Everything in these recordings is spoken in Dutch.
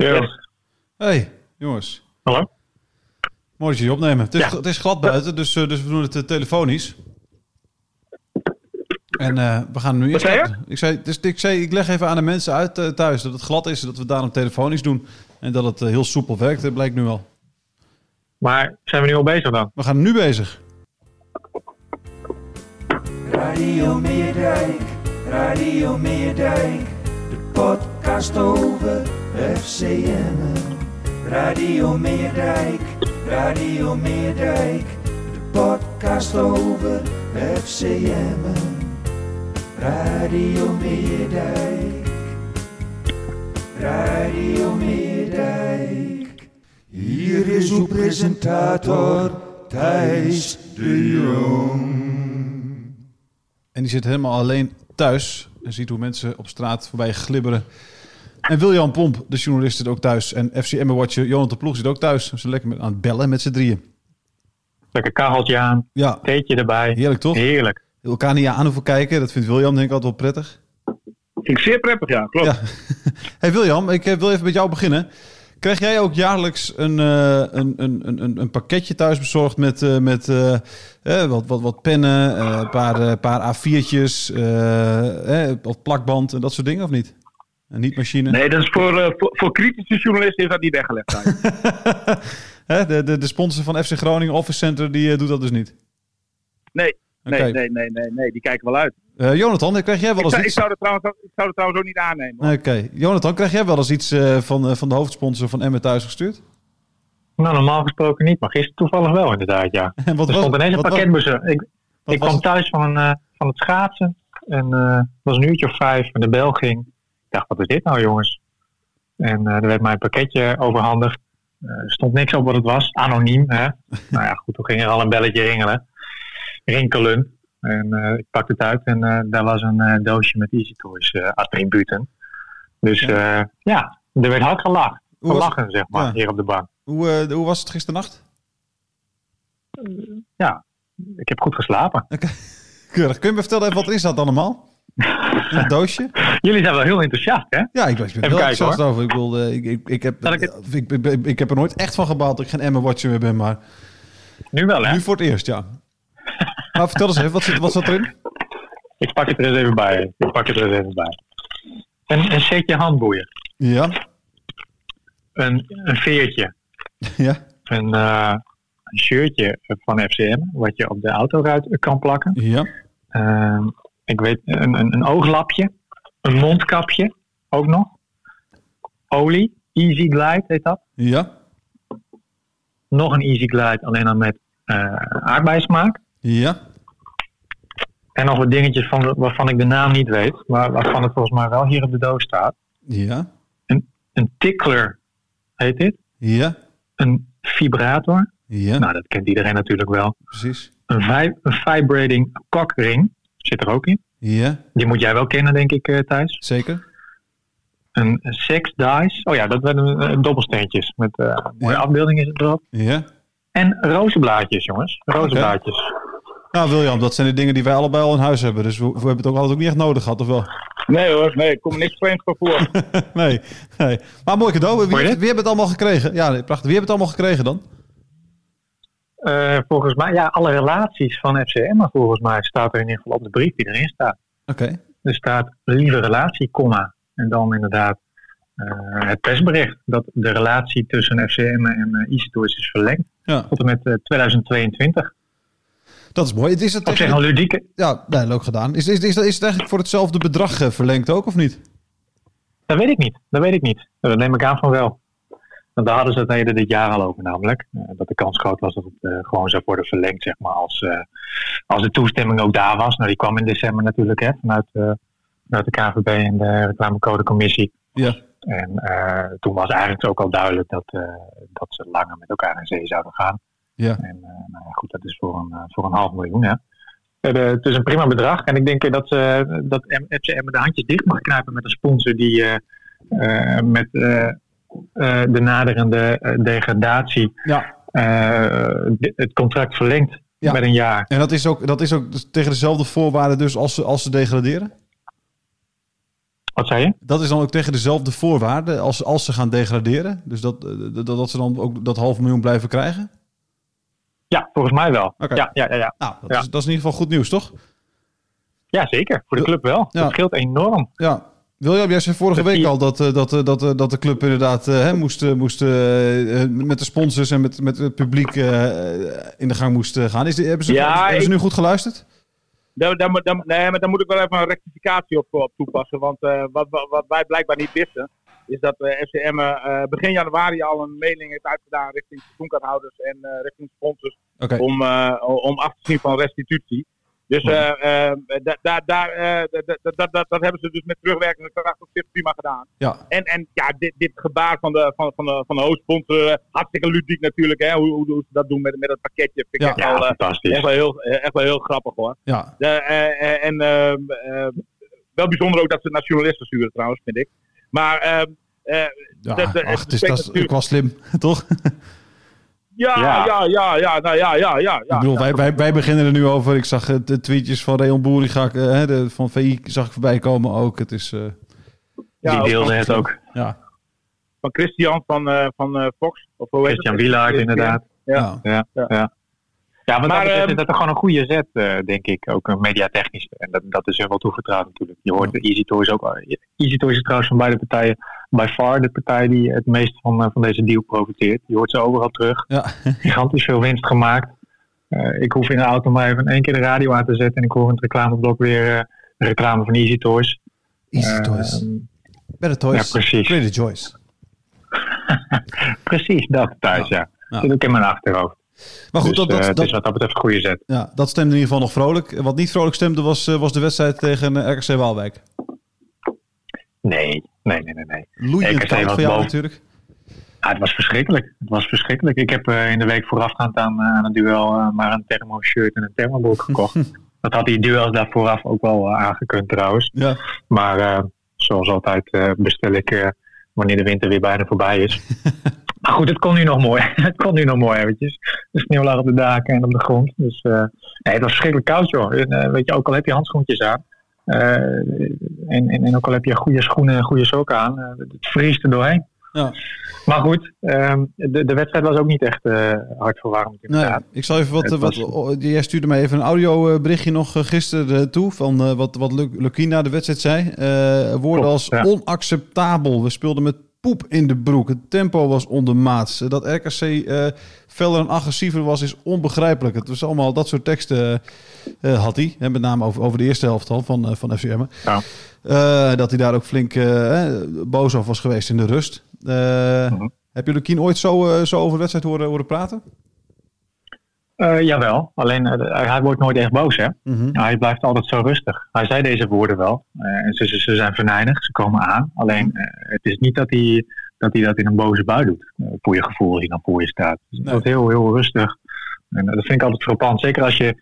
Ja. Hey, jongens. Hallo? Mooi dat je je opnemen. Het is, Ja. het is glad buiten, dus, eh, dus we doen het eh, telefonisch. En eh, we gaan nu je? Ik zei, dus, ik zei, ik leg even aan de mensen uit thuis dat het glad is, dat we daarom telefonisch doen. En dat het heel soepel werkt, dat blijkt nu al. Maar zijn we nu al bezig dan? We gaan nu bezig. Radio Meerdijk, Radio Meerdijk, de podcast over FCM. Radio Meerdijk, Radio Meerdijk, de podcast over FCM. Radio Meerdijk, Radio Meerdijk. Hier is uw presentator Thijs de Jong. En die zit helemaal alleen thuis en ziet hoe mensen op straat voorbij glibberen. En William Pomp, de journalist, zit ook thuis. En FCM-watcher Jonathan Ploeg zit ook thuis. Ze zijn lekker met, aan het bellen met z'n drieën. Lekker kacheltje aan, Ja, theetje erbij. heerlijk toch? Heerlijk. Elkaar niet aan hoeven kijken. Dat vindt William denk ik altijd wel prettig. Vind ik zeer prettig, ja. Klopt. Ja. Hey William, ik eh, wil even met jou beginnen. Krijg jij ook jaarlijks een, eh, een, een, een, een pakketje thuis bezorgd met, eh, met wat, wat, wat pennen, een paar, eh, paar A4'tjes, eh, eh, wat plakband en dat soort dingen, of niet? Een niet-machine? Nee, dat is voor, eh, voor, voor kritische journalisten is dat niet weggelegd. eigenlijk. Hè, de, de, de sponsor van FC Groningen Office Center, die eh, doet dat dus niet. Nee, nee, nee, nee, nee, nee, die kijken wel uit. Eh, Jonathan, krijg jij wel Ik eens zou, ik, iets? zou trouwens, ik zou dat trouwens ook niet aannemen. hoor. Oké, Jonathan, krijg jij wel eens iets eh, van, van de hoofdsponsor van Emmen thuis gestuurd? Nou, normaal gesproken niet, maar gisteren toevallig wel inderdaad, ja. En wat Er was stond ineens een wat was- pakketbus. Ik, ik kwam het? thuis van, eh, van het schaatsen en eh, het was een uurtje of vijf en de bel ging. Ik dacht, wat is dit nou jongens? En eh, er werd mij een pakketje overhandigd. Eh, er stond niks op wat het was, anoniem. Hè? nou ja, goed, toen ging er al een belletje ringelen. Rinkelen. En eh, ik pakte het uit en daar was een doosje met Easy Toys attributen. Dus ja. ja, er werd hard gelachen. Hoe Gelachen, zeg maar, Ja. hier op de bank. Hoe, hoe was het gisternacht? Ja, ik heb goed geslapen. Keurig. Kun je me vertellen even wat is dat allemaal? Het doosje? Jullie zijn wel heel enthousiast, hè? Ja, ik ben Even heel kijken, enthousiast hoor. over. Ik, wil, eh, ik, ik, ik, heb, Zal ik het- ik, ik, ik, ik heb er nooit echt van gebouwd dat ik geen Emma Watcher meer ben, maar Nu wel, hè? nu voor het eerst, ja. Maar vertel eens even, wat zit, wat zat erin? Ik pak het er eens even bij. Ik pak het er eens even bij. Een, een setje handboeien. Ja, Een, een veertje. ja, Een, eh, een shirtje van FCM, wat je op de autoruit kan plakken. ja, Ehm, ik weet, een, een, een ooglapje. Een mondkapje, ook nog. Olie, Easy Glide heet dat. ja, Nog een Easy Glide, alleen dan met eh aardbeismaak. ja. En nog wat dingetjes van, waarvan ik de naam niet weet, maar waarvan het volgens mij wel hier op de doos staat. Ja, Een tickler heet dit. ja, Een vibrator. ja, Nou, dat kent iedereen natuurlijk wel. precies. Een, vi- een vibrating cockring zit er ook in. Ja, Die moet jij wel kennen, denk ik, eh, Thijs. zeker. Een sex dice. Oh ja, dat werden eh, dobbelsteentjes met eh, mooie Ja. afbeeldingen erop. Ja. En rozenblaadjes, jongens. Rozenblaadjes. Nou, William, dat zijn de dingen die wij allebei al in huis hebben. Dus we, we hebben het ook altijd ook niet echt nodig gehad, of wel? Nee hoor, nee, ik kom er niks vreemds van voor. nee, nee. Maar mooi cadeau. Wie, wie, dit? hebben het allemaal gekregen? Ja, prachtig. Wie hebben het allemaal gekregen dan? Eh, volgens mij, ja, alle relaties van FCM, maar volgens mij staat er in ieder geval op de brief die erin staat. Oké. Er staat lieve relatie, comma. En dan inderdaad eh, het persbericht dat de relatie tussen FCM en uh, is verlengd Ja, tot en met eh, 2022. dat is mooi. Het is het Op zich een ludieke, Ja, nee, leuk gedaan. Is, is, is, dat- is het eigenlijk voor hetzelfde bedrag verlengd ook, of niet? dat weet ik niet. Dat weet ik niet. Dat neem ik aan van wel. Want daar hadden ze het eerder dit jaar al over namelijk. Eh, dat de kans groot was dat het eh, gewoon zou worden verlengd, zeg maar, als, eh, als de toestemming ook daar was. Nou, die kwam in december natuurlijk, hè, vanuit, vanuit de KVB en de reclamecodecommissie. Ja. En toen was eigenlijk ook al duidelijk dat, dat ze langer met elkaar in zee zouden gaan. Ja. En nou ja, goed, dat is voor een, voor een half miljoen. Hè. Het is een prima bedrag. En ik denk dat, ze dat FCM de handjes dicht mag knijpen met een sponsor die met eh, de naderende eh, degradatie Ja. eh, het contract verlengt Ja. met een jaar. En dat is ook, dat is ook dus tegen dezelfde voorwaarden dus als ze, als ze degraderen? Wat zei je? Dat is dan ook tegen dezelfde voorwaarden als, als ze gaan degraderen? Dus dat, dat, dat ze dan ook dat half miljoen blijven krijgen? Ja, volgens mij wel. Ja, ja, ja, ja. Nou, dat, Ja. is, dat is in ieder geval goed nieuws, toch? ja, zeker. Voor de club wel. Ja. Dat scheelt enorm. Ja. William, jij zei vorige week al dat, eh, dat, eh, dat, eh, dat de club inderdaad hè, moest, moest met de sponsors en met, met het publiek in de gang moest gaan. Is, hebben ze, Ja, hebben ze nu goed geluisterd? Daar, daar, moet- daar- nee, maar daar moet ik wel even een rectificatie op, op toepassen. Want wat, wat, wij blijkbaar niet wisten, is dat eh FCM begin januari al een mailing heeft uitgedaan richting seizoenkaarthouders en richting sponsors om, om af te zien van restitutie. Dus eh, eh, da- da- daar, eh, da- da- da- da- dat hebben ze dus met terugwerkende kracht op zich prima gedaan. Ja. En, en ja, dit, dit gebaar van de, van, van de, van de hoofdsponsor, eh, hartstikke ludiek natuurlijk, hè, hoe, hoe, hoe ze dat doen met, met het pakketje. Vind ik Ja. echt, Ja, wel, eh, fantastisch. echt, wel heel, echt wel heel grappig hoor. Ja. De, eh, eh, en ehm, eh, wel bijzonder ook dat ze naar journalisten sturen trouwens, vind ik. Maar ehm, eh, Ja, Dat- dat- ach, het is, dat- is wel slim, toch? Ja, Ja. ja, ja, ja, nou ja, ja, ja. ja ik bedoel, wij, wij, wij beginnen er nu over. Ik zag eh, de tweetjes van Reon Boeriga, eh, hè, de, van VI zag ik voorbij komen ook. Het is, eh, Ja, die deelde het ook. ja. Van Christian van, eh, van eh, Fox. Of hoe heet Christian het? Wielaert inderdaad. ja. Ja, Ja. ja. Maar, dat ehm, is dat er gewoon een goede zet, eh, denk ik. Ook een mediatechnisch. En dat, dat is hun wel toevertrouwd natuurlijk. Je hoort de Easy Toys ook. Easy Toys is trouwens van beide partijen by far de partij die het meest van, eh, van deze deal profiteert. Je hoort ze overal terug. Ja. Gigantisch veel winst gemaakt. Eh, ik hoef in de auto maar even één keer de radio aan te zetten. En ik hoor in het reclameblok weer de reclame van Easy Toys. Easy Eh, Toys. Better Toys. ja, precies. Greater Joyce. precies, dat thuis, ja. Ja. Zit ook in mijn achterhoofd. Maar goed, dus, dat, dat, wat dat betreft een goede zet. ja, dat stemde in ieder geval nog vrolijk. Wat niet vrolijk stemde was, was de wedstrijd tegen RKC Waalwijk. Nee, nee, nee, nee. nee. Loeiend was voor jou boven. natuurlijk. Ja, het was verschrikkelijk. Het was verschrikkelijk. Ik heb eh, in de week voorafgaand aan, eh, aan het duel eh, maar een thermo-shirt en een thermobroek gekocht. dat had die duels daar vooraf ook wel aangekund trouwens. Ja. Maar zoals altijd bestel ik wanneer de winter weer bijna voorbij is. maar goed, het kon nu nog mooi. het kon nu nog mooi eventjes. De sneeuw lag op de daken en op de grond. Dus nee, het was verschrikkelijk koud joh. En, weet je, ook al heb je handschoentjes aan. Eh, en, en, en ook al heb je goede schoenen en goede sokken aan. eh, het vriest er doorheen. Ja. Maar goed, ehm, de, de wedstrijd was ook niet echt eh hartverwarmend Nee, ik zal even wat. Wat jij stuurde mij even een audioberichtje nog gisteren toe. Van wat, wat Lu- Lucky na de wedstrijd zei. Woorden Klopt, als ja. onacceptabel. We speelden met poep in de broek. Het tempo was ondermaats. Eh, Dat RKC eh feller en agressiever was, is onbegrijpelijk. Het was allemaal dat soort teksten eh, had hij. Hè, met name over, over de eerste helft al van, eh, van FCM. Ja. Eh, dat hij daar ook flink eh, eh, boos over was geweest in de rust. Eh, Mhm. Heb je Lukien ooit zo, eh, zo over wedstrijd horen, horen praten? Eh, jawel, alleen eh, hij wordt nooit echt boos hè. Mhm. Hij blijft altijd zo rustig. Hij zei deze woorden wel. Eh, en ze, ze, ze zijn venijnig, ze komen aan. Alleen eh, het is niet dat hij, dat hij dat in een boze bui doet. voor je gevoel hij dan voor je staat. Dus het Nee. wordt heel, heel rustig. En dat vind ik altijd frappant. Zeker als je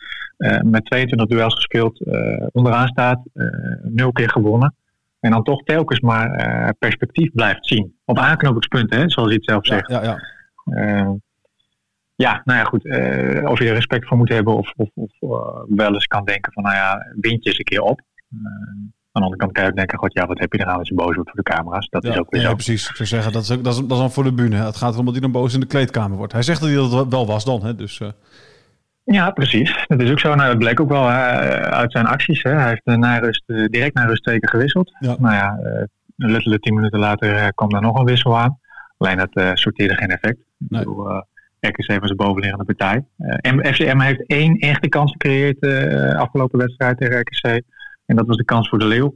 met 22 duels gespeeld onderaan staat. nul keer gewonnen. En dan toch telkens maar perspectief blijft zien. Op aanknopingspunten, hè, zoals hij het zelf Ja, zegt. ja, ja. Eh, ja, nou ja, goed. eh, of je er respect voor moet hebben of, of, of eh, wel eens kan denken van, nou ja, wind je eens een keer op. Eh, aan de andere kant kan je ook denken, god ja, wat heb je eraan als je boos wordt voor de camera's. Dat is ook weer ja, zo. precies. Ik zou zeggen, dat is, ook, dat, is, dat is dan voor de bühne. Het gaat erom dat hij dan boos in de kleedkamer wordt. Hij zegt dat hij dat wel was dan. Hè? Dus, Ja, precies. Dat is ook zo. Nou, dat bleek ook wel uit zijn acties. Hè. Hij heeft na rust, direct naar rust twee keer gewisseld. Ja. Nou ja, letterlijk tien minuten later kwam daar nog een wissel aan. Alleen dat sorteerde geen effect. Nee. Ik bedoel, RKC was de bovenliggende partij. Eh, FCM heeft één echte kans gecreëerd eh afgelopen wedstrijd tegen RKC. En dat was de kans voor de Leeuw.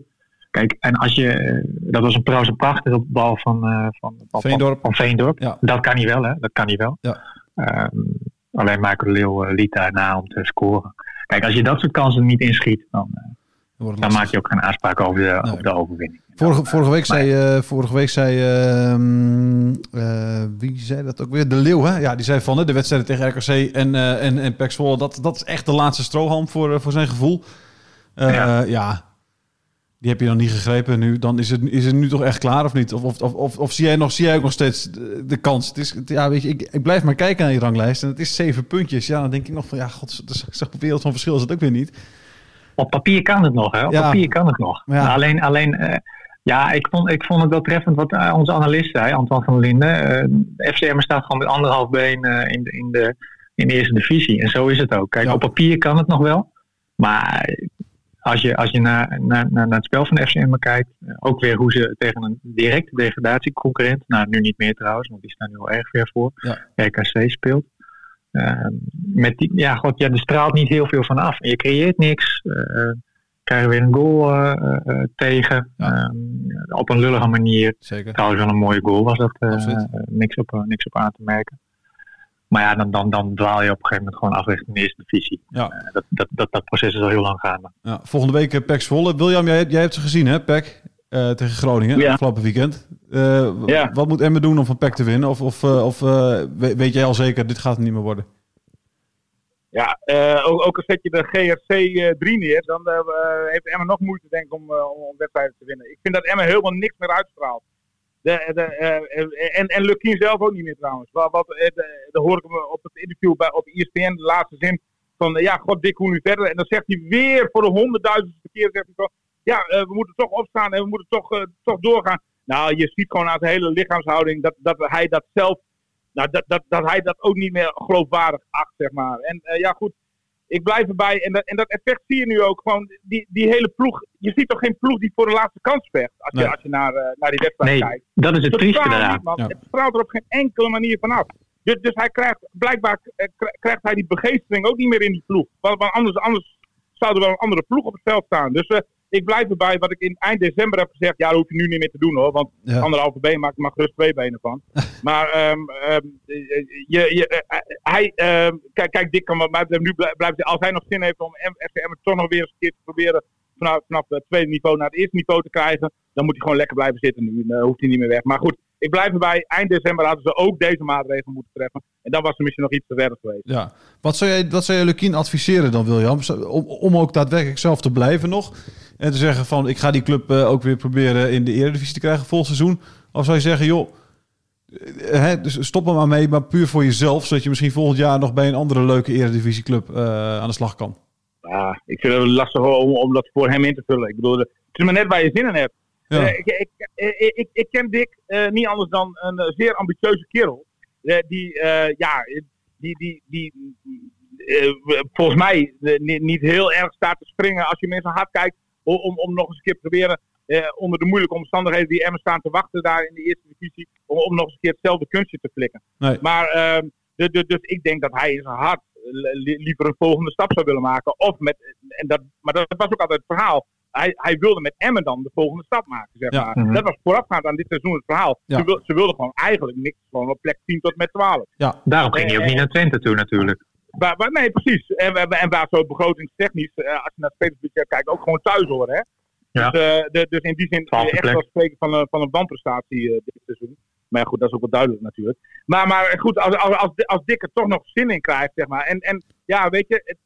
Kijk, en als je, eh, dat was een trouwens een prachtige bal van, eh, van, van, Veendorp. van Veendorp. Ja. Dat kan hij wel, hè? Dat kan hij wel. Ja. Ehm, alleen Michael de Leeuw eh, liet daarna om te scoren. Kijk, als je dat soort kansen niet inschiet, dan, eh, Dan lastig. maak je ook geen aanspraak over de, Nee. over de overwinning. Vorige, vorige week zei, eh, vorige week zei ehm, eh, wie zei dat ook weer? De Leeuw, hè? Ja, die zei van de wedstrijden tegen RKC en, eh en, en dat, dat is echt de laatste strohalm voor, voor zijn gevoel. Ja. Ja. die heb je dan niet gegrepen nu. Dan is het, is het nu toch echt klaar of niet? Of, of, of, of, of zie, jij nog, zie jij ook nog steeds de, de kans? Het is, ja, weet je, ik, ik blijf maar kijken naar die ranglijst en het is zeven puntjes. Ja, dan denk ik nog van, ja, god, dat is zo'n wereld van verschil is het ook weer niet. Op papier kan het nog, hè? Op Ja. papier kan het nog. Ja. Alleen, alleen eh, ja, ik vond, ik vond het wel treffend wat eh, onze analist zei, Antoine van der Linden. Eh, de FCM staat gewoon met anderhalf been eh, in, de, in, de, in de eerste divisie. En zo is het ook. Kijk, Ja. op papier kan het nog wel. Maar als je, als je naar, naar, naar, naar het spel van de FCM kijkt, eh, ook weer hoe ze tegen een directe degradatieconcurrent, nou nu niet meer trouwens, want die staan nu al erg ver voor. RKC speelt. Ehm, met die, ja, god, ja, er straalt niet heel veel van af. Je creëert niks. eh krijgen weer een goal eh, eh, eh, tegen. Ja. Ehm, op een lullige manier. Zeker. Trouwens wel een mooie goal was dat. eh, eh, niks, op, eh, niks op aan te merken. Maar ja, dan, dan, dan dwaal je op een gegeven moment gewoon af richting de eerste divisie. Ja. Eh, dat, dat, dat, dat proces is al heel lang gaande. Ja, volgende week uh, PEC Zwolle. William, jij, jij hebt ze gezien, hè, PEC? eh, tegen Groningen, Ja. afgelopen weekend. Eh, Ja. Wat moet Emmen doen om van PEC te winnen? Of, of, eh, of eh, we- weet jij al zeker, dit gaat het niet meer worden? Ja, ook, ook al zet je de GRC eh 3 neer, dan heeft Emmen nog moeite denk ik om, om wedstrijden te winnen. Ik vind dat Emmen helemaal niks meer uitstraalt. De, de, en, en Lukien zelf ook niet meer trouwens. Wat, wat, de- hoor ik hem op het interview bij, op ESPN, de laatste zin. Van ja, god dik hoe nu verder. En dan zegt hij weer voor de honderdduizendste keer, zegt hij van, ja, we moeten toch opstaan en we moeten toch, toch doorgaan. Nou, je ziet gewoon aan zijn hele lichaamshouding dat, dat hij dat zelf nou, dat, dat, dat hij dat ook niet meer geloofwaardig acht, zeg maar. En eh, ja, goed, ik blijf erbij. En dat, en dat effect zie je nu ook. Gewoon die, die hele ploeg. Je ziet toch geen ploeg die voor de laatste kans vecht. Als je, Nee. als je naar, eh, naar die wedstrijd Nee, kijkt. dat is het trieste niet. Ja. Het straalt er op geen enkele manier vanaf. Dus, dus hij krijgt, blijkbaar eh, kri- krijgt hij die begeestering ook niet meer in die ploeg. Want, anders, anders zou er wel een andere ploeg op het veld staan. Dus eh, ik blijf erbij wat ik in eind december heb gezegd. Ja, dat hoef je nu niet meer te doen hoor. Want Ja. anderhalve been maakt er maar gerust twee benen van. maar ehm, ehm, je, je, eh, hij, ehm, kijk, kijk, Dick kan wat mij nu blij- blijven zitten. Als hij nog zin heeft om FCM toch nog weer eens een keer te proberen vanaf, vanaf het tweede niveau naar het eerste niveau te krijgen, dan moet hij gewoon lekker blijven zitten nu. Dan hoeft hij niet meer weg. Maar goed, ik blijf erbij. Eind december hadden ze ook deze maatregelen moeten treffen. En dan was er misschien nog iets te verder geweest. Ja. Wat zou jij, wat zou jij Lukien adviseren dan, William? Om, om ook daadwerkelijk zelf te blijven nog? En te zeggen van, ik ga die club eh, ook weer proberen in de Eredivisie te krijgen vol seizoen? Of zou je zeggen, joh, eh, hè, dus stop er maar mee, maar puur voor jezelf, zodat je misschien volgend jaar nog bij een andere leuke Eredivisieclub eh aan de slag kan? Ja, ik vind het lastig om, om dat voor hem in te vullen. Ik bedoel, het is maar net waar je zin in hebt. Ja. Eh, ik, ik, ik, ik, ik ken Dick eh, niet anders dan een eh, zeer ambitieuze kerel. Eh, die, eh, ja, die, die, die eh, volgens mij eh, niet, heel erg staat te springen als je mensen hard kijkt. Om, om, nog eens een keer te proberen eh, onder de moeilijke omstandigheden die Emmen staan te wachten daar in de eerste divisie. Om, om nog eens een keer hetzelfde kunstje te flikken. Nee. Maar ehm, de, de, dus ik denk dat hij in zijn hart li- liever een volgende stap zou willen maken. Of met, en dat, maar dat was ook altijd het verhaal. Hij, hij wilde met Emmen dan de volgende stap maken. Zeg Ja. maar. Mhm. Dat was voorafgaand aan dit seizoen het verhaal. Ja. Ze, wil, ze wilden gewoon eigenlijk niks. Gewoon op plek 10 tot met 12. Daarom ging hij ook niet naar Twente toe natuurlijk. Waar, waar- nee, precies. En, en, en waar zo begrotingstechnisch, eh, als je naar het spelersbudget kijkt, ook gewoon thuis horen. Hè? Ja. Dus, eh, de, dus in die zin Twaalfde echt plek. wel spreken van een, van een wanprestatie eh, dit seizoen. Maar goed, dat is ook wel duidelijk natuurlijk. Maar, maar goed, als, als, als, als Dick er toch nog zin in krijgt, zeg maar. En, en ja, weet je, het,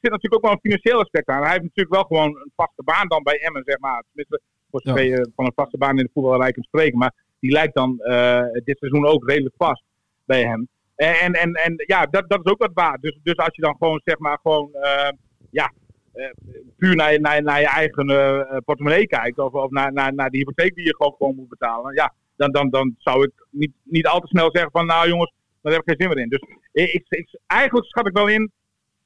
zit natuurlijk ook wel een financieel aspect aan. Hij heeft natuurlijk wel gewoon een vaste baan dan bij Emmen, zeg maar. Tenminste, voor zover je van een vaste baan in de voetbalrijk kunt spreken. Maar die lijkt dan eh, dit seizoen ook redelijk vast bij hem. En, en, en ja, dat, dat is ook wat waar. Dus, dus als je dan gewoon, zeg maar, gewoon, eh, ja, eh, puur naar je, naar, naar je eigen eh, portemonnee kijkt, of, of naar, naar, naar de hypotheek die je gewoon, gewoon moet betalen, ja, dan, dan, dan zou ik niet, niet al te snel zeggen van, nou jongens, daar heb ik geen zin meer in. Dus ik, ik- eigenlijk schat ik wel in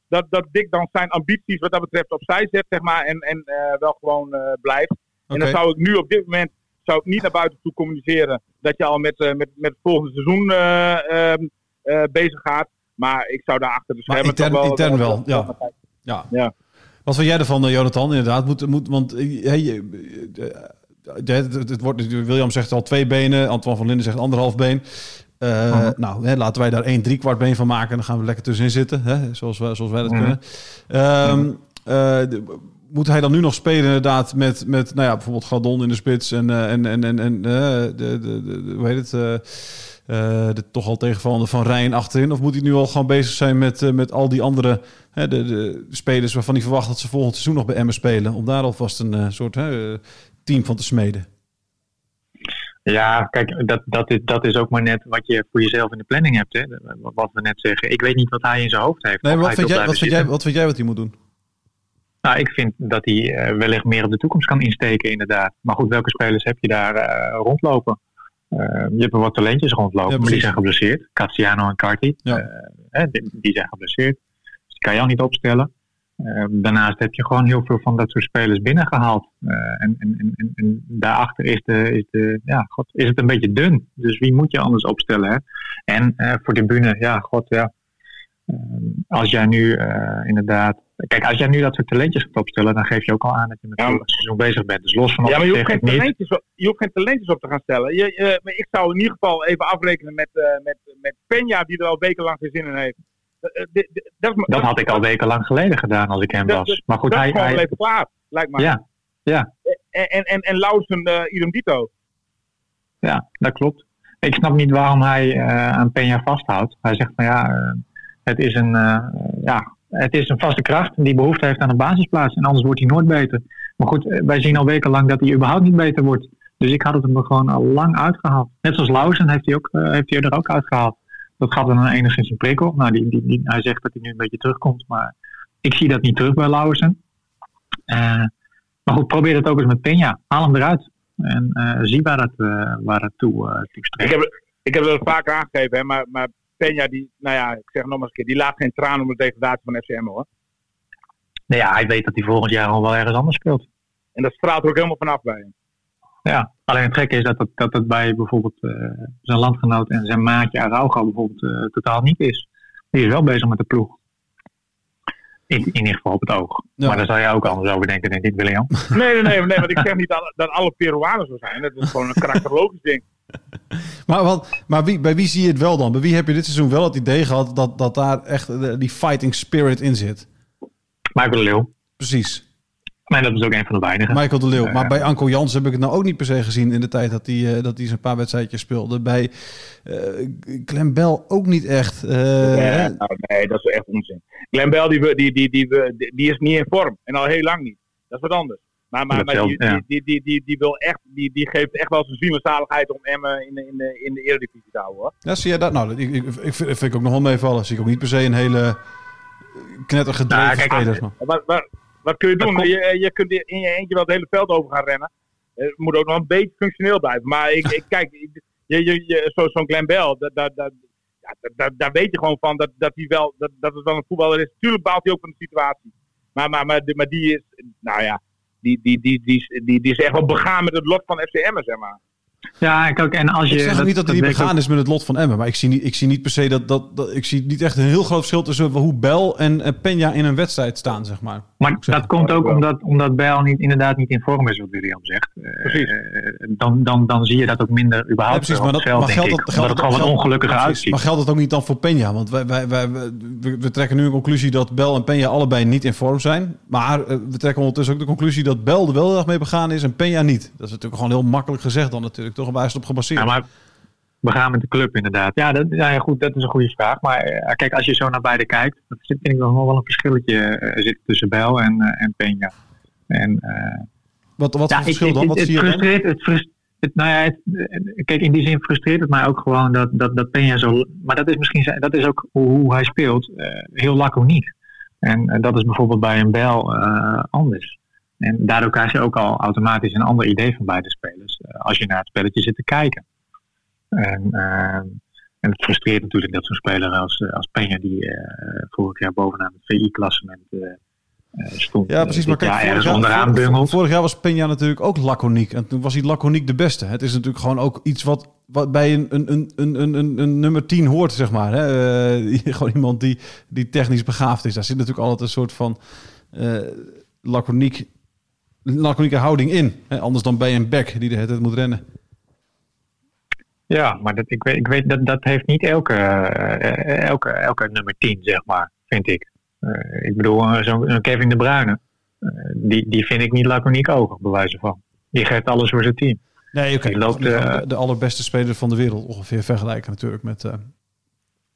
dat, dat Dick dan zijn ambities wat dat betreft opzij zet, zeg maar, en, en eh, wel gewoon eh, blijft. En dan zou ik nu op dit moment zou ik niet naar buiten toe communiceren dat je al met, eh, met, met het volgende seizoen eh, ehm, eh, bezig gaat. Maar ik zou daar achter de schermen intern- wel... intern wel, ja. Ja. Ja. Wat vind jij ervan, Jonathan? Inderdaad, moet, moet, want hey, het wordt, William zegt al twee benen, Antoine van Linden zegt anderhalf been. Eh, Nou, hè, laten wij daar één driekwart been van maken. Dan gaan we lekker tussenin zitten, hè, zoals, wij, zoals wij dat kunnen. Ehm, eh, de- moet hij dan nu nog spelen inderdaad met, met nou ja, bijvoorbeeld Galdon in de spits en, eh, en, en, en, en de, de, de, hoe heet het, de toch al tegenvallende Van Rijn achterin? Of moet hij nu al gewoon bezig zijn met, met al die andere de, de spelers waarvan hij verwacht dat ze volgend seizoen nog bij Emmen spelen? Om daar alvast een soort team van te smeden. Ja, kijk, dat, dat, is, dat is ook maar net wat je voor jezelf in de planning hebt. Hè? Wat we net zeggen. Ik weet niet wat hij in zijn hoofd heeft. Nee, wat vind, jij, wat, vind jij, wat vind jij wat hij moet doen? Nou, ik vind dat hij eh, wellicht meer op de toekomst kan insteken, inderdaad. Maar goed, welke spelers heb je daar eh, rondlopen? Eh, je hebt er wat talentjes rondlopen, Ja, maar die zijn geblesseerd. Cassiano en Carti, Ja. die, die zijn geblesseerd. Dus die kan je al niet opstellen. Eh, daarnaast heb je gewoon heel veel van dat soort spelers binnengehaald. Eh, en, en, en, en, daarachter is, de, is, de, ja, god, is het een beetje dun. Dus wie moet je anders opstellen? Hè? En eh, voor de bühne, ja, god, ja. Eh, als jij nu eh, inderdaad. Kijk, als jij nu dat soort talentjes gaat opstellen, dan geef je ook al aan dat je met Ja, het seizoen bezig bent. Dus los van Ja, maar je hoeft, geen talentjes op, je hoeft geen talentjes op te gaan stellen. Je, maar ik zou in ieder geval even afrekenen met, met, met Peña, die er al wekenlang geen zin in heeft. Eh, eh, dit- dit- dat, Dat had ik al wekenlang geleden gedaan als ik hem Dat- was. Maar goed, dat hij. is gewoon hij even klaar, lijkt me. ja, ja, En, en, en, en Lausen, eh idem dito. ja, dat klopt. Ik snap niet waarom hij eh, aan Peña vasthoudt. Hij zegt van ja, eh, het, is een, eh, ja, het is een vaste kracht die behoefte heeft aan een basisplaats. En anders wordt hij nooit beter. Maar goed, eh, wij zien al wekenlang dat hij überhaupt niet beter wordt. Dus ik had het hem er gewoon al lang uitgehaald. Net zoals Lausen heeft hij, ook, eh, heeft hij er ook uitgehaald. Dat gaf dan enigszins een prikkel. Nou, die, die, die, hij zegt dat hij nu een beetje terugkomt. Maar ik zie dat niet terug bij Lausen. Eh, maar goed, probeer het ook eens met Peña. Haal hem eruit. En eh, zie waar het, eh, waar het toe, toe Ik strekt. heb, ik heb het vaker aangegeven, hè, maar, maar Peña, die, nou ja, ik zeg het nog maar eens een keer, die laat geen traan om de degradatie van FCM hoor. Nou ja, hij weet dat hij volgend jaar al wel ergens anders speelt. En dat straalt er ook helemaal vanaf bij hem. Ja, alleen het gekke is dat het, dat het bij bijvoorbeeld eh, zijn landgenoot en zijn maatje Araujo bijvoorbeeld eh, totaal niet is. Die is wel bezig met de ploeg. In, in ieder geval op het oog. Ja. Maar daar zou jij ook anders over denken, denk ik, William. Nee, nee, nee, nee want ik zeg niet dat, dat alle Peruanen zo zijn. Dat is gewoon een karakterologisch ding. Maar, wat, maar wie, bij wie zie je het wel dan? Bij wie heb je dit seizoen wel het idee gehad dat, dat daar echt eh, die fighting spirit in zit? Michael Leeuw. Precies. Maar dat is ook een van de weinigen. Michael de Leeuw. Ja. Maar bij Anko Jans heb ik het nou ook niet per se gezien in de tijd dat hij, eh, dat hij zijn paar wedstrijdjes speelde. Bij eh Clem Bell ook niet echt. Eh, Nee, nou, nee, dat is echt onzin. Glenn Bell die, we- die, die, die, we- die, die is niet in vorm. En al heel lang niet. Dat is wat anders. Maar, maar, maar die, ja. die, die, die, die, wil echt, die, die geeft echt wel zijn zielzaligheid om Emmen in de, in de, in de Eredivisie te houden. Hoor. Ja, zie je dat? Nou, ik, ik, ik vind, ik ook nog wel meevallen. Zie ik ook niet per se een hele knettergedreven Nou, kijk, spelers. Maar. Wat, wat, kun je doen? komt- Je, je kunt in je eentje wel het hele veld over gaan rennen. Het moet ook nog een beetje functioneel blijven. Maar ik, ik kijk, je, je, je, zo- zo'n Glenn Bell, dat, dat, dat, ja, dat- dat- daar weet je gewoon van dat, dat, hij wel, dat, dat het wel een voetballer is. Tuurlijk baalt hij ook van de situatie. Maar, maar, maar, maar die is, nou ja, die, die, die, die, is- die, die is echt wel begaan met het lot van FCM, zeg maar. Ja, kijk, en als je... Ik zeg niet dat hij ook- begaan is met het lot van Emmen. Maar ik zie niet, ik zie niet per se dat, dat, dat... Ik zie niet echt een heel groot verschil tussen hoe Bel en eh, Peña in een wedstrijd staan, zeg maar. Maar dat komt ook omdat, omdat Bijl niet, inderdaad niet in vorm is, wat William zegt. Eh, Precies. dan, dan, dan zie je dat ook minder Ja, überhaupt precies, maar, het dat, maar geldt dat, het gewoon wat geldt- ongelukkiger precies. uitziet. Maar geldt dat ook niet dan voor Peña? Want wij, wij, wij, we, trekken nu een conclusie dat Bel en Peña allebei niet in vorm zijn. Maar eh, we trekken ondertussen ook de conclusie dat Bel er wel erg mee begaan is en Peña niet. Dat is natuurlijk gewoon heel makkelijk gezegd dan natuurlijk. Toch een wijze op gebaseerd. Ja, maar we gaan met de club inderdaad. Ja, dat, ja, goed, dat is een goede vraag. Maar eh, kijk, als je zo naar beide kijkt, dan vind ik nog wel een verschilletje eh, zit tussen Bijl en, eh, en Peña. En, eh, wat wat ja, verschil dan? het- Wat het, zie je dan? frustreert, het het, nou ja, het, kijk, in die zin frustreert het mij ook gewoon dat, dat, dat Peña zo... Maar dat is misschien zijn- dat is ook hoe, hoe hij speelt. eh, heel laconiek. En dat is bijvoorbeeld bij een Bijl eh, anders. En daardoor krijg je ook al automatisch een ander idee van beide spelers. als je naar het spelletje zit te kijken. En, eh, En het frustreert natuurlijk dat zo'n speler als, eh, als Peña, die eh, vorig jaar bovenaan het VI-klassement eh, stond, Ja, precies. Maar kijk, jaar vorig jaar, vorig jaar was Peña natuurlijk ook laconiek. En toen was hij laconiek de beste. Het is natuurlijk gewoon ook iets wat, wat bij een, een, een, een, een, een, nummer 10 hoort, zeg maar. Hè? Gewoon iemand die, die technisch begaafd is. Daar zit natuurlijk altijd een soort van eh laconiek, laconieke houding in. Hè? Anders dan bij een back die de hele tijd moet rennen. Ja, maar dat, ik weet, ik weet dat, dat heeft niet elke, eh, elke, elke nummer 10, zeg maar, vind ik. Eh, ik bedoel, eh, zo'n Kevin De Bruyne, die, die vind ik niet laconiek ogen, bij wijze van. Die geeft alles voor zijn team. Nee, oké. Loopt, de, de, allerbeste speler van de wereld ongeveer vergelijken natuurlijk met...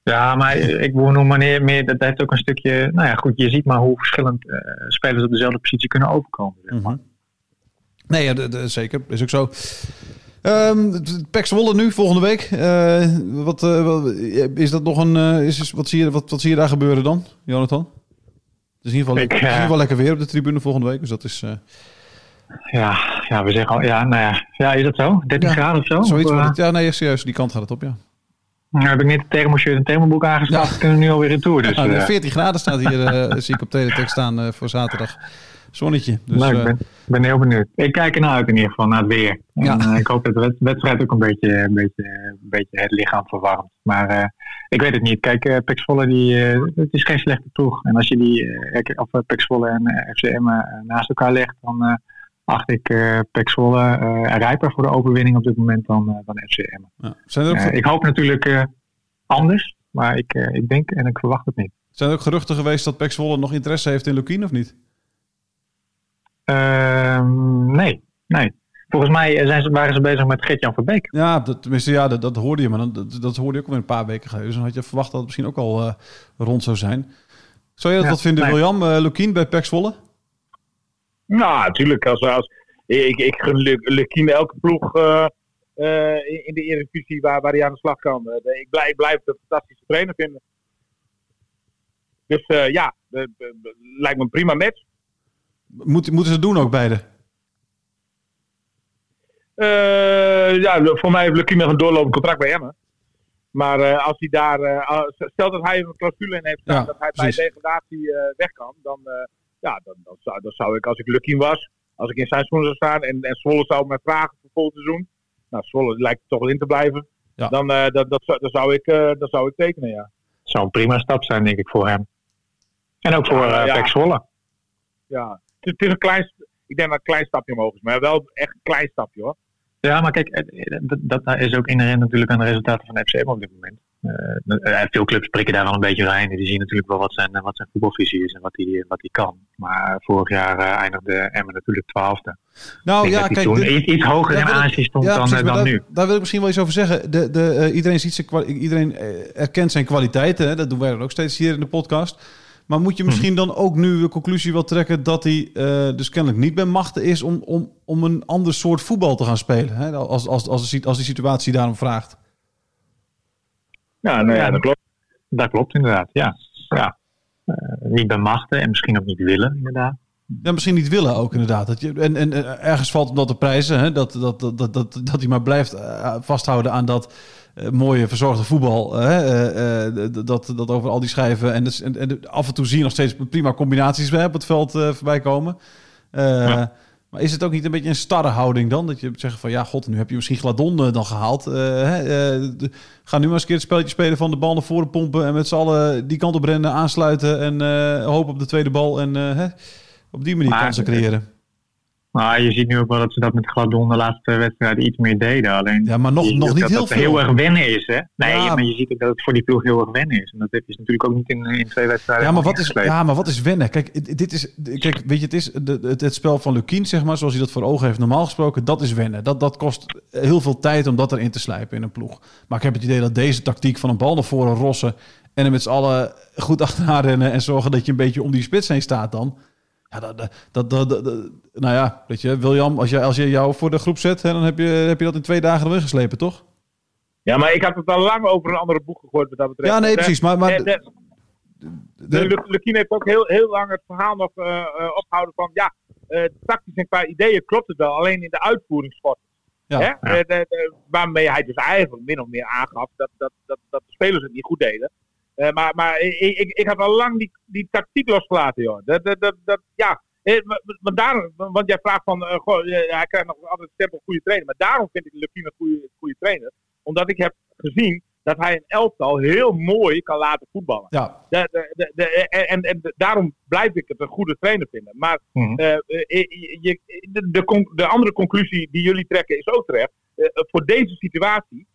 Ja, maar ik bedoel maar meer, meer, dat heeft ook een stukje, nou ja, goed, je ziet maar hoe verschillend spelers op dezelfde positie kunnen overkomen. Zeg maar. Mhm. Nee, ja, de, de- zeker. Is ook zo. Het Pek Zwolle nu, volgende week. Eh, wat, eh, wat- is dat nog een... eh, is, wat, zie je, wat, wat zie je daar gebeuren dan, Jonathan? Het is in ieder geval, Ik, in ieder eh, geval lekker weer op de tribune volgende week. Dus dat is... eh, Ja, ja, we zeggen al, ja, nou ja, ja, is dat zo? 13 Ja, graden of zo? zoiets Of, wordt eh, het. Ja, nee, serieus. Die kant gaat het op, ja. nou heb ik net een thermoshirt en thermoboek aangeschaft, kunnen we nu alweer in tour. Dus, eh, 14 graden staat hier, eh, zie ik op teletext staan eh, voor zaterdag. Zonnetje. Dus, ik eh, ben, ben heel benieuwd. Ik kijk ernaar uit in ieder geval, naar het weer. En, Ja. eh, ik hoop dat de wed- wedstrijd ook een beetje, een beetje, een beetje het lichaam verwarmt. Maar eh, ik weet het niet. Kijk, uh, Pek Zwolle, die, het is geen slechte ploeg. En als je die, of uh, Pek Zwolle en FCM naast elkaar legt, dan acht ik Pek Zwolle eh, rijper voor de overwinning op dit moment dan, eh, dan FCM. ja. zijn, er ook, ik hoop natuurlijk anders, maar ik, ik denk en ik verwacht het niet. zijn er ook geruchten geweest dat Pek Zwolle nog interesse heeft in Lukien of niet? Ehm, nee, nee. Volgens mij zijn ze, waren ze bezig met Gert-Jan Verbeek. Ja, dat, tenminste, ja dat, dat hoorde je, maar dat, dat hoorde je ook alweer een paar weken geleden. Dus dan had je verwacht dat het misschien ook al eh, rond zou zijn. Zou je dat Ja, wat vinden, nee. William? eh Lukien bij Pek Zwolle? Nou, natuurlijk. Als, als, ik, ik gun Lu- Lukien elke ploeg eh, eh, in, de Eredivisie waar, waar hij aan de slag kan. Eh, ik, blijf, ik blijf het een fantastische trainer vinden. Dus eh, ja, de- de- de- lijkt me een prima match. Moet, moeten ze het doen ook beide? Eh, ja, voor mij heeft Lukien nog een doorlopend contract bij Emmen. Maar eh, als hij daar, eh, als- stel dat hij een clausule in heeft staan Ja, dat hij precies. bij degradatie eh, weg kan, dan, eh, ja, dan, dan, zou, dan zou ik, als ik Lukien was, als ik in zijn schoenen zou staan en, en Zwolle zou me vragen voor volgend seizoen, nou Zwolle lijkt toch wel in te blijven, Ja. dan, eh, dat, dat, zou- ik, eh, dan zou ik tekenen, ja. zou een prima stap zijn, denk ik, voor hem. En ook voor Ja, eh Zwolle. ja. Het, is een klein, ik denk dat een klein stapje omhoog is, maar wel echt een klein stapje hoor. Ja, maar kijk, dat, dat is ook inherent natuurlijk aan de resultaten van de FCM op dit moment. Eh, eh, veel clubs prikken daar al een beetje doorheen. Die zien natuurlijk wel wat zijn, wat zijn voetbalvisie is en wat hij wat die kan. Maar vorig jaar eh, eindigde Emmen natuurlijk twaalfde. Nou ik denk ja, kijk, toen dit- iets, hoger in aanzien stond ja, dan, precies, dan daar, nu. daar wil ik misschien wel iets over zeggen. De, de, iedereen, ziet zijn, iedereen erkent zijn kwaliteiten. Hè? Dat doen wij dan ook steeds hier in de podcast. Maar moet je misschien dan ook nu de conclusie wel trekken dat hij eh, dus kennelijk niet bij machten is om, om, om een ander soort voetbal te gaan spelen? Hè? Als, als, als, de, si- als die situatie daarom vraagt. Ja, nou ja, dat klopt. Dat klopt inderdaad, ja. ja. Eh, niet bij machten en misschien ook niet willen, inderdaad. Ja, misschien niet willen ook inderdaad. Dat je, en, en ergens valt hem dat de prijzen. Hè? Dat, dat, dat, dat, dat, dat hij maar blijft eh, vasthouden aan dat mooie verzorgde voetbal. eh, eh, eh, dat, dat over al die schijven. En, dus, en, en af en toe zie je nog steeds prima combinaties op het veld eh, voorbij komen. Eh, Ja. Maar is het ook niet een beetje een starre houding dan? Dat je zegt van ja, god, nu heb je misschien Gladon eh, dan gehaald. Eh, eh, de- ga nu maar eens een keer het spelletje spelen van de bal naar voren pompen. En met z'n allen die kant op rennen, aansluiten. En eh hopen op de tweede bal. En eh, hè, op die manier Maar- kansen creëren. Maar je ziet nu ook wel dat ze dat met Gladon de laatste wedstrijden iets meer deden. Alleen Ja, maar nog, nog niet dat heel dat veel. heel erg wennen is, hè? Nee, Ja. maar je ziet ook dat het voor die ploeg heel erg wennen is. En dat heb je natuurlijk ook niet in, in twee wedstrijden. Ja maar, wat is, ja, maar wat is wennen? Kijk, dit- is, kijk weet je, het is de, het, het spel van Lukien, zeg maar, zoals hij dat voor ogen heeft normaal gesproken, dat is wennen. Dat, dat kost heel veel tijd om dat erin te slijpen in een ploeg. Maar ik heb het idee dat deze tactiek van een bal naar voren rossen en er met z'n allen goed achteraan rennen en zorgen dat je een beetje om die spits heen staat dan. Ja, dat, dat, dat, nou ja, weet je, William, als je, als je jou voor de groep zet, hè, dan heb je, heb je dat in twee dagen erin geslepen, toch? Ja, maar ik had het al lang over een andere boek gegooid wat dat betreft. Ja, nee, precies. Maar, maar de- de, Lu- Lukien heeft ook heel, heel lang het verhaal nog eh, eh, opgehouden van ja, eh, tactisch en qua ideeën klopt het wel, alleen in de uitvoering schort. Ja. De- de- waarmee hij dus eigenlijk min of meer aangaf dat, dat, dat, dat de spelers het niet goed deden. Eh, maar maar ik, ik, ik had al lang die, die tactiek losgelaten, joh. Dat, dat, dat, dat, ja. Eh, maar- maar daarom, want jij vraagt van, eh, goh, hij krijgt nog altijd een stempel goede trainer. Maar daarom vind ik Lukien een goede, goede trainer. Omdat ik heb gezien dat hij een elftal heel mooi kan laten voetballen. Ja, De, de, de, de- en, daarom blijf ik het een goede trainer vinden. Maar Mhm. je, de, andere conclusie die jullie trekken is ook terecht. Voor deze situatie,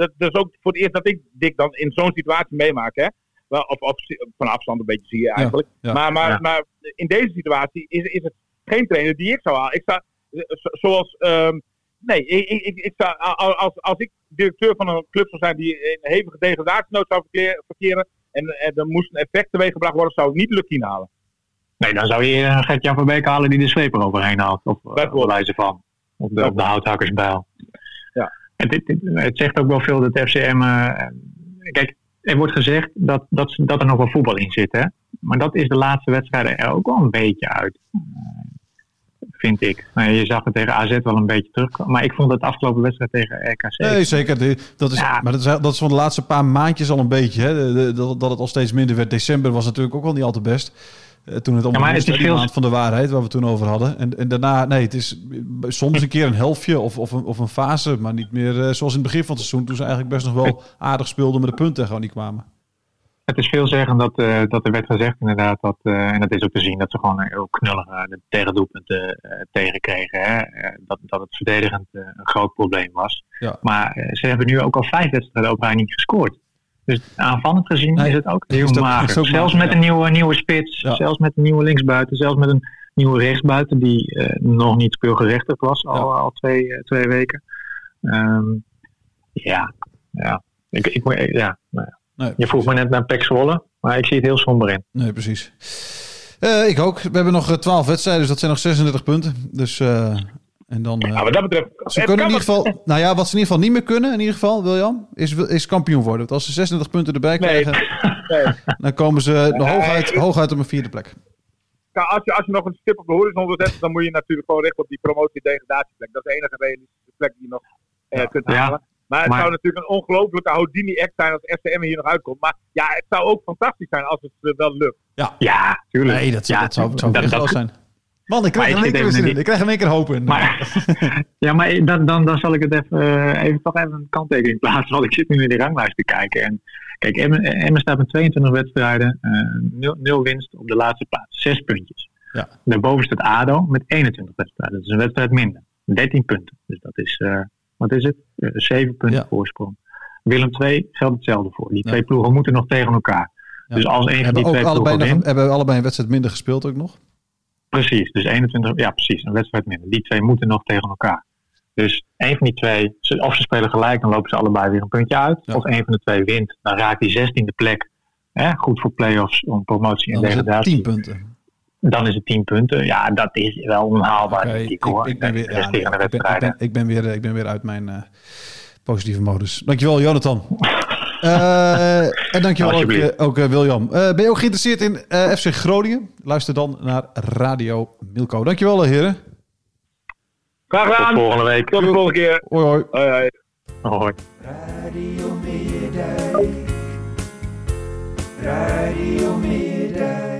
dat, dat is ook voor het eerst dat ik Dick dan in zo'n situatie meemaak. Hè? Wel, Of, of van afstand een beetje zie je eigenlijk. ja. maar, maar, Ja. maar in deze situatie is, is het geen trainer die ik zou halen. Ik sta, eh, zo- zoals, ehm, nee, ik, ik, ik, sta, als, als ik directeur van een club zou zijn die in hevige degradatienood zou verkeren en, en er moest een effect teweeggebracht worden, zou ik niet Lukien halen. Nee, dan zou je eh, Gert-Jan van Beek halen die de zweep eroverheen haalt. Of uh, Bijvoorbeeld. wijze van. Op de, op de houthakkersbijl. Ja. Het zegt ook wel veel dat FCM... eh, kijk, er wordt gezegd dat, dat, dat er nog wel voetbal in zit. Hè? Maar dat is de laatste wedstrijden er ook wel een beetje uit. Eh, vind ik. Nou, je zag het tegen AZ wel een beetje terug. Maar ik vond het afgelopen wedstrijd tegen RKC... nee, zeker. Dat is, Ja. Maar dat is, dat is van de laatste paar maandjes al een beetje. Hè? Dat, dat het al steeds minder werd. December was natuurlijk ook wel niet al te best. Eh, Toen het maar moest, het is veel- maand van de waarheid, waar we toen over hadden. En, en daarna, nee, het is soms een keer een helftje of, of, een, of een fase, maar niet meer eh, zoals in het begin van het seizoen, toen ze eigenlijk best nog wel aardig speelden, maar de punten gewoon niet kwamen. Het is veelzeggend dat, eh, dat er werd gezegd inderdaad, dat, en dat is ook te zien, dat ze gewoon heel knullig de tegendoelpunten tegenkregen. Hè? Dat, dat het verdedigend een groot probleem was. Ja. Maar ze hebben nu ook al vijf wedstrijden op rij niet gescoord. Dus aanvallend gezien Nee, is het ook heel ook- mager. ook zelfs mager, met een nieuwe, nieuwe spits, zelfs met een nieuwe linksbuiten, zelfs met een nieuwe rechtsbuiten die eh, nog niet speelgerechtigd was al, al twee, eh, twee weken. Ehm, ja, ja. Ik, ik, ja, nou ja. Nee, Je vroeg me net naar Pek Zwolle, maar ik zie het heel somber in. Nee, precies. Eh, ik ook. We hebben nog eh, 12 wedstrijden, dus dat zijn nog 36 punten. Dus, en dan... eh, Nou, wat dat betreft. Ze kunnen in ieder geval, nou ja, wat ze in ieder geval niet meer kunnen, in ieder geval, William, is, is kampioen worden. Want als ze 36 punten erbij Nee. krijgen, Nee. dan komen ze nog Nee. hooguit, hooguit op een vierde plek. Kijk, als, je, als je nog een stip op de horizon wil zetten, dan moet je natuurlijk gewoon richten op die promotie-degradatieplek. Dat is de enige realistische plek die je nog eh, kunt Ja. halen. Maar het Maar- zou natuurlijk een ongelofelijke Houdini-act zijn als FCM hier nog uitkomt. Maar ja, het zou ook fantastisch zijn als het eh, wel lukt. Ja, tuurlijk. Nee, dat, ja, dat zou, dat zou dat- echt dat- wel zijn. Man, ik krijg er in keer zin in. in Ik krijg er in keer hoop in. Maar, ja, maar dan, dan, dan zal ik het even, eh, even toch even een kanttekening plaatsen. Want ik zit nu naar die ranglijst te kijken. En kijk, Emmen, staat met 22 wedstrijden, eh, nul, nul winst op de laatste plaats. Zes puntjes. Ja. Daarboven staat ADO met 21 wedstrijden. Dat is een wedstrijd minder. 13 punten. Dus dat is, eh, wat is het? Eh, Zeven punten Ja. voorsprong. Willem 2 geldt hetzelfde voor. Die Ja. twee ploegen moeten nog tegen elkaar. Dus als een van die twee ploegen nog, hebben allebei een wedstrijd minder gespeeld ook nog. Precies, dus 21, ja precies, een wedstrijd minder. Die twee moeten nog tegen elkaar. Dus een van die twee, ze- of ze spelen gelijk, dan lopen ze allebei weer een puntje uit. Ja. Of een van de twee wint, dan raakt die zestiende plek. Hè, goed voor play-offs, om promotie en Dan is het degradatie. 10 punten. Dan is het 10 punten. Ja, dat is wel onhaalbaar, Oké, denk ik hoor. ik, ben weer, de ja, nee, resterende ik, ben, ik, wedstrijden. ben, ik, ben weer, ik ben weer uit mijn eh, positieve modus. Dankjewel, Jonathan. Eh, en dankjewel ook, eh, ook eh, William. Eh, ben je ook geïnteresseerd in eh, FC Groningen? Luister dan naar Radio Milko. Dankjewel, heren. Graag Tot gedaan. volgende week. Tot de volgende keer. Hoi, hoi. Hoi, hoi. Hoi. Radio Meerdijk. Radio Meerdijk.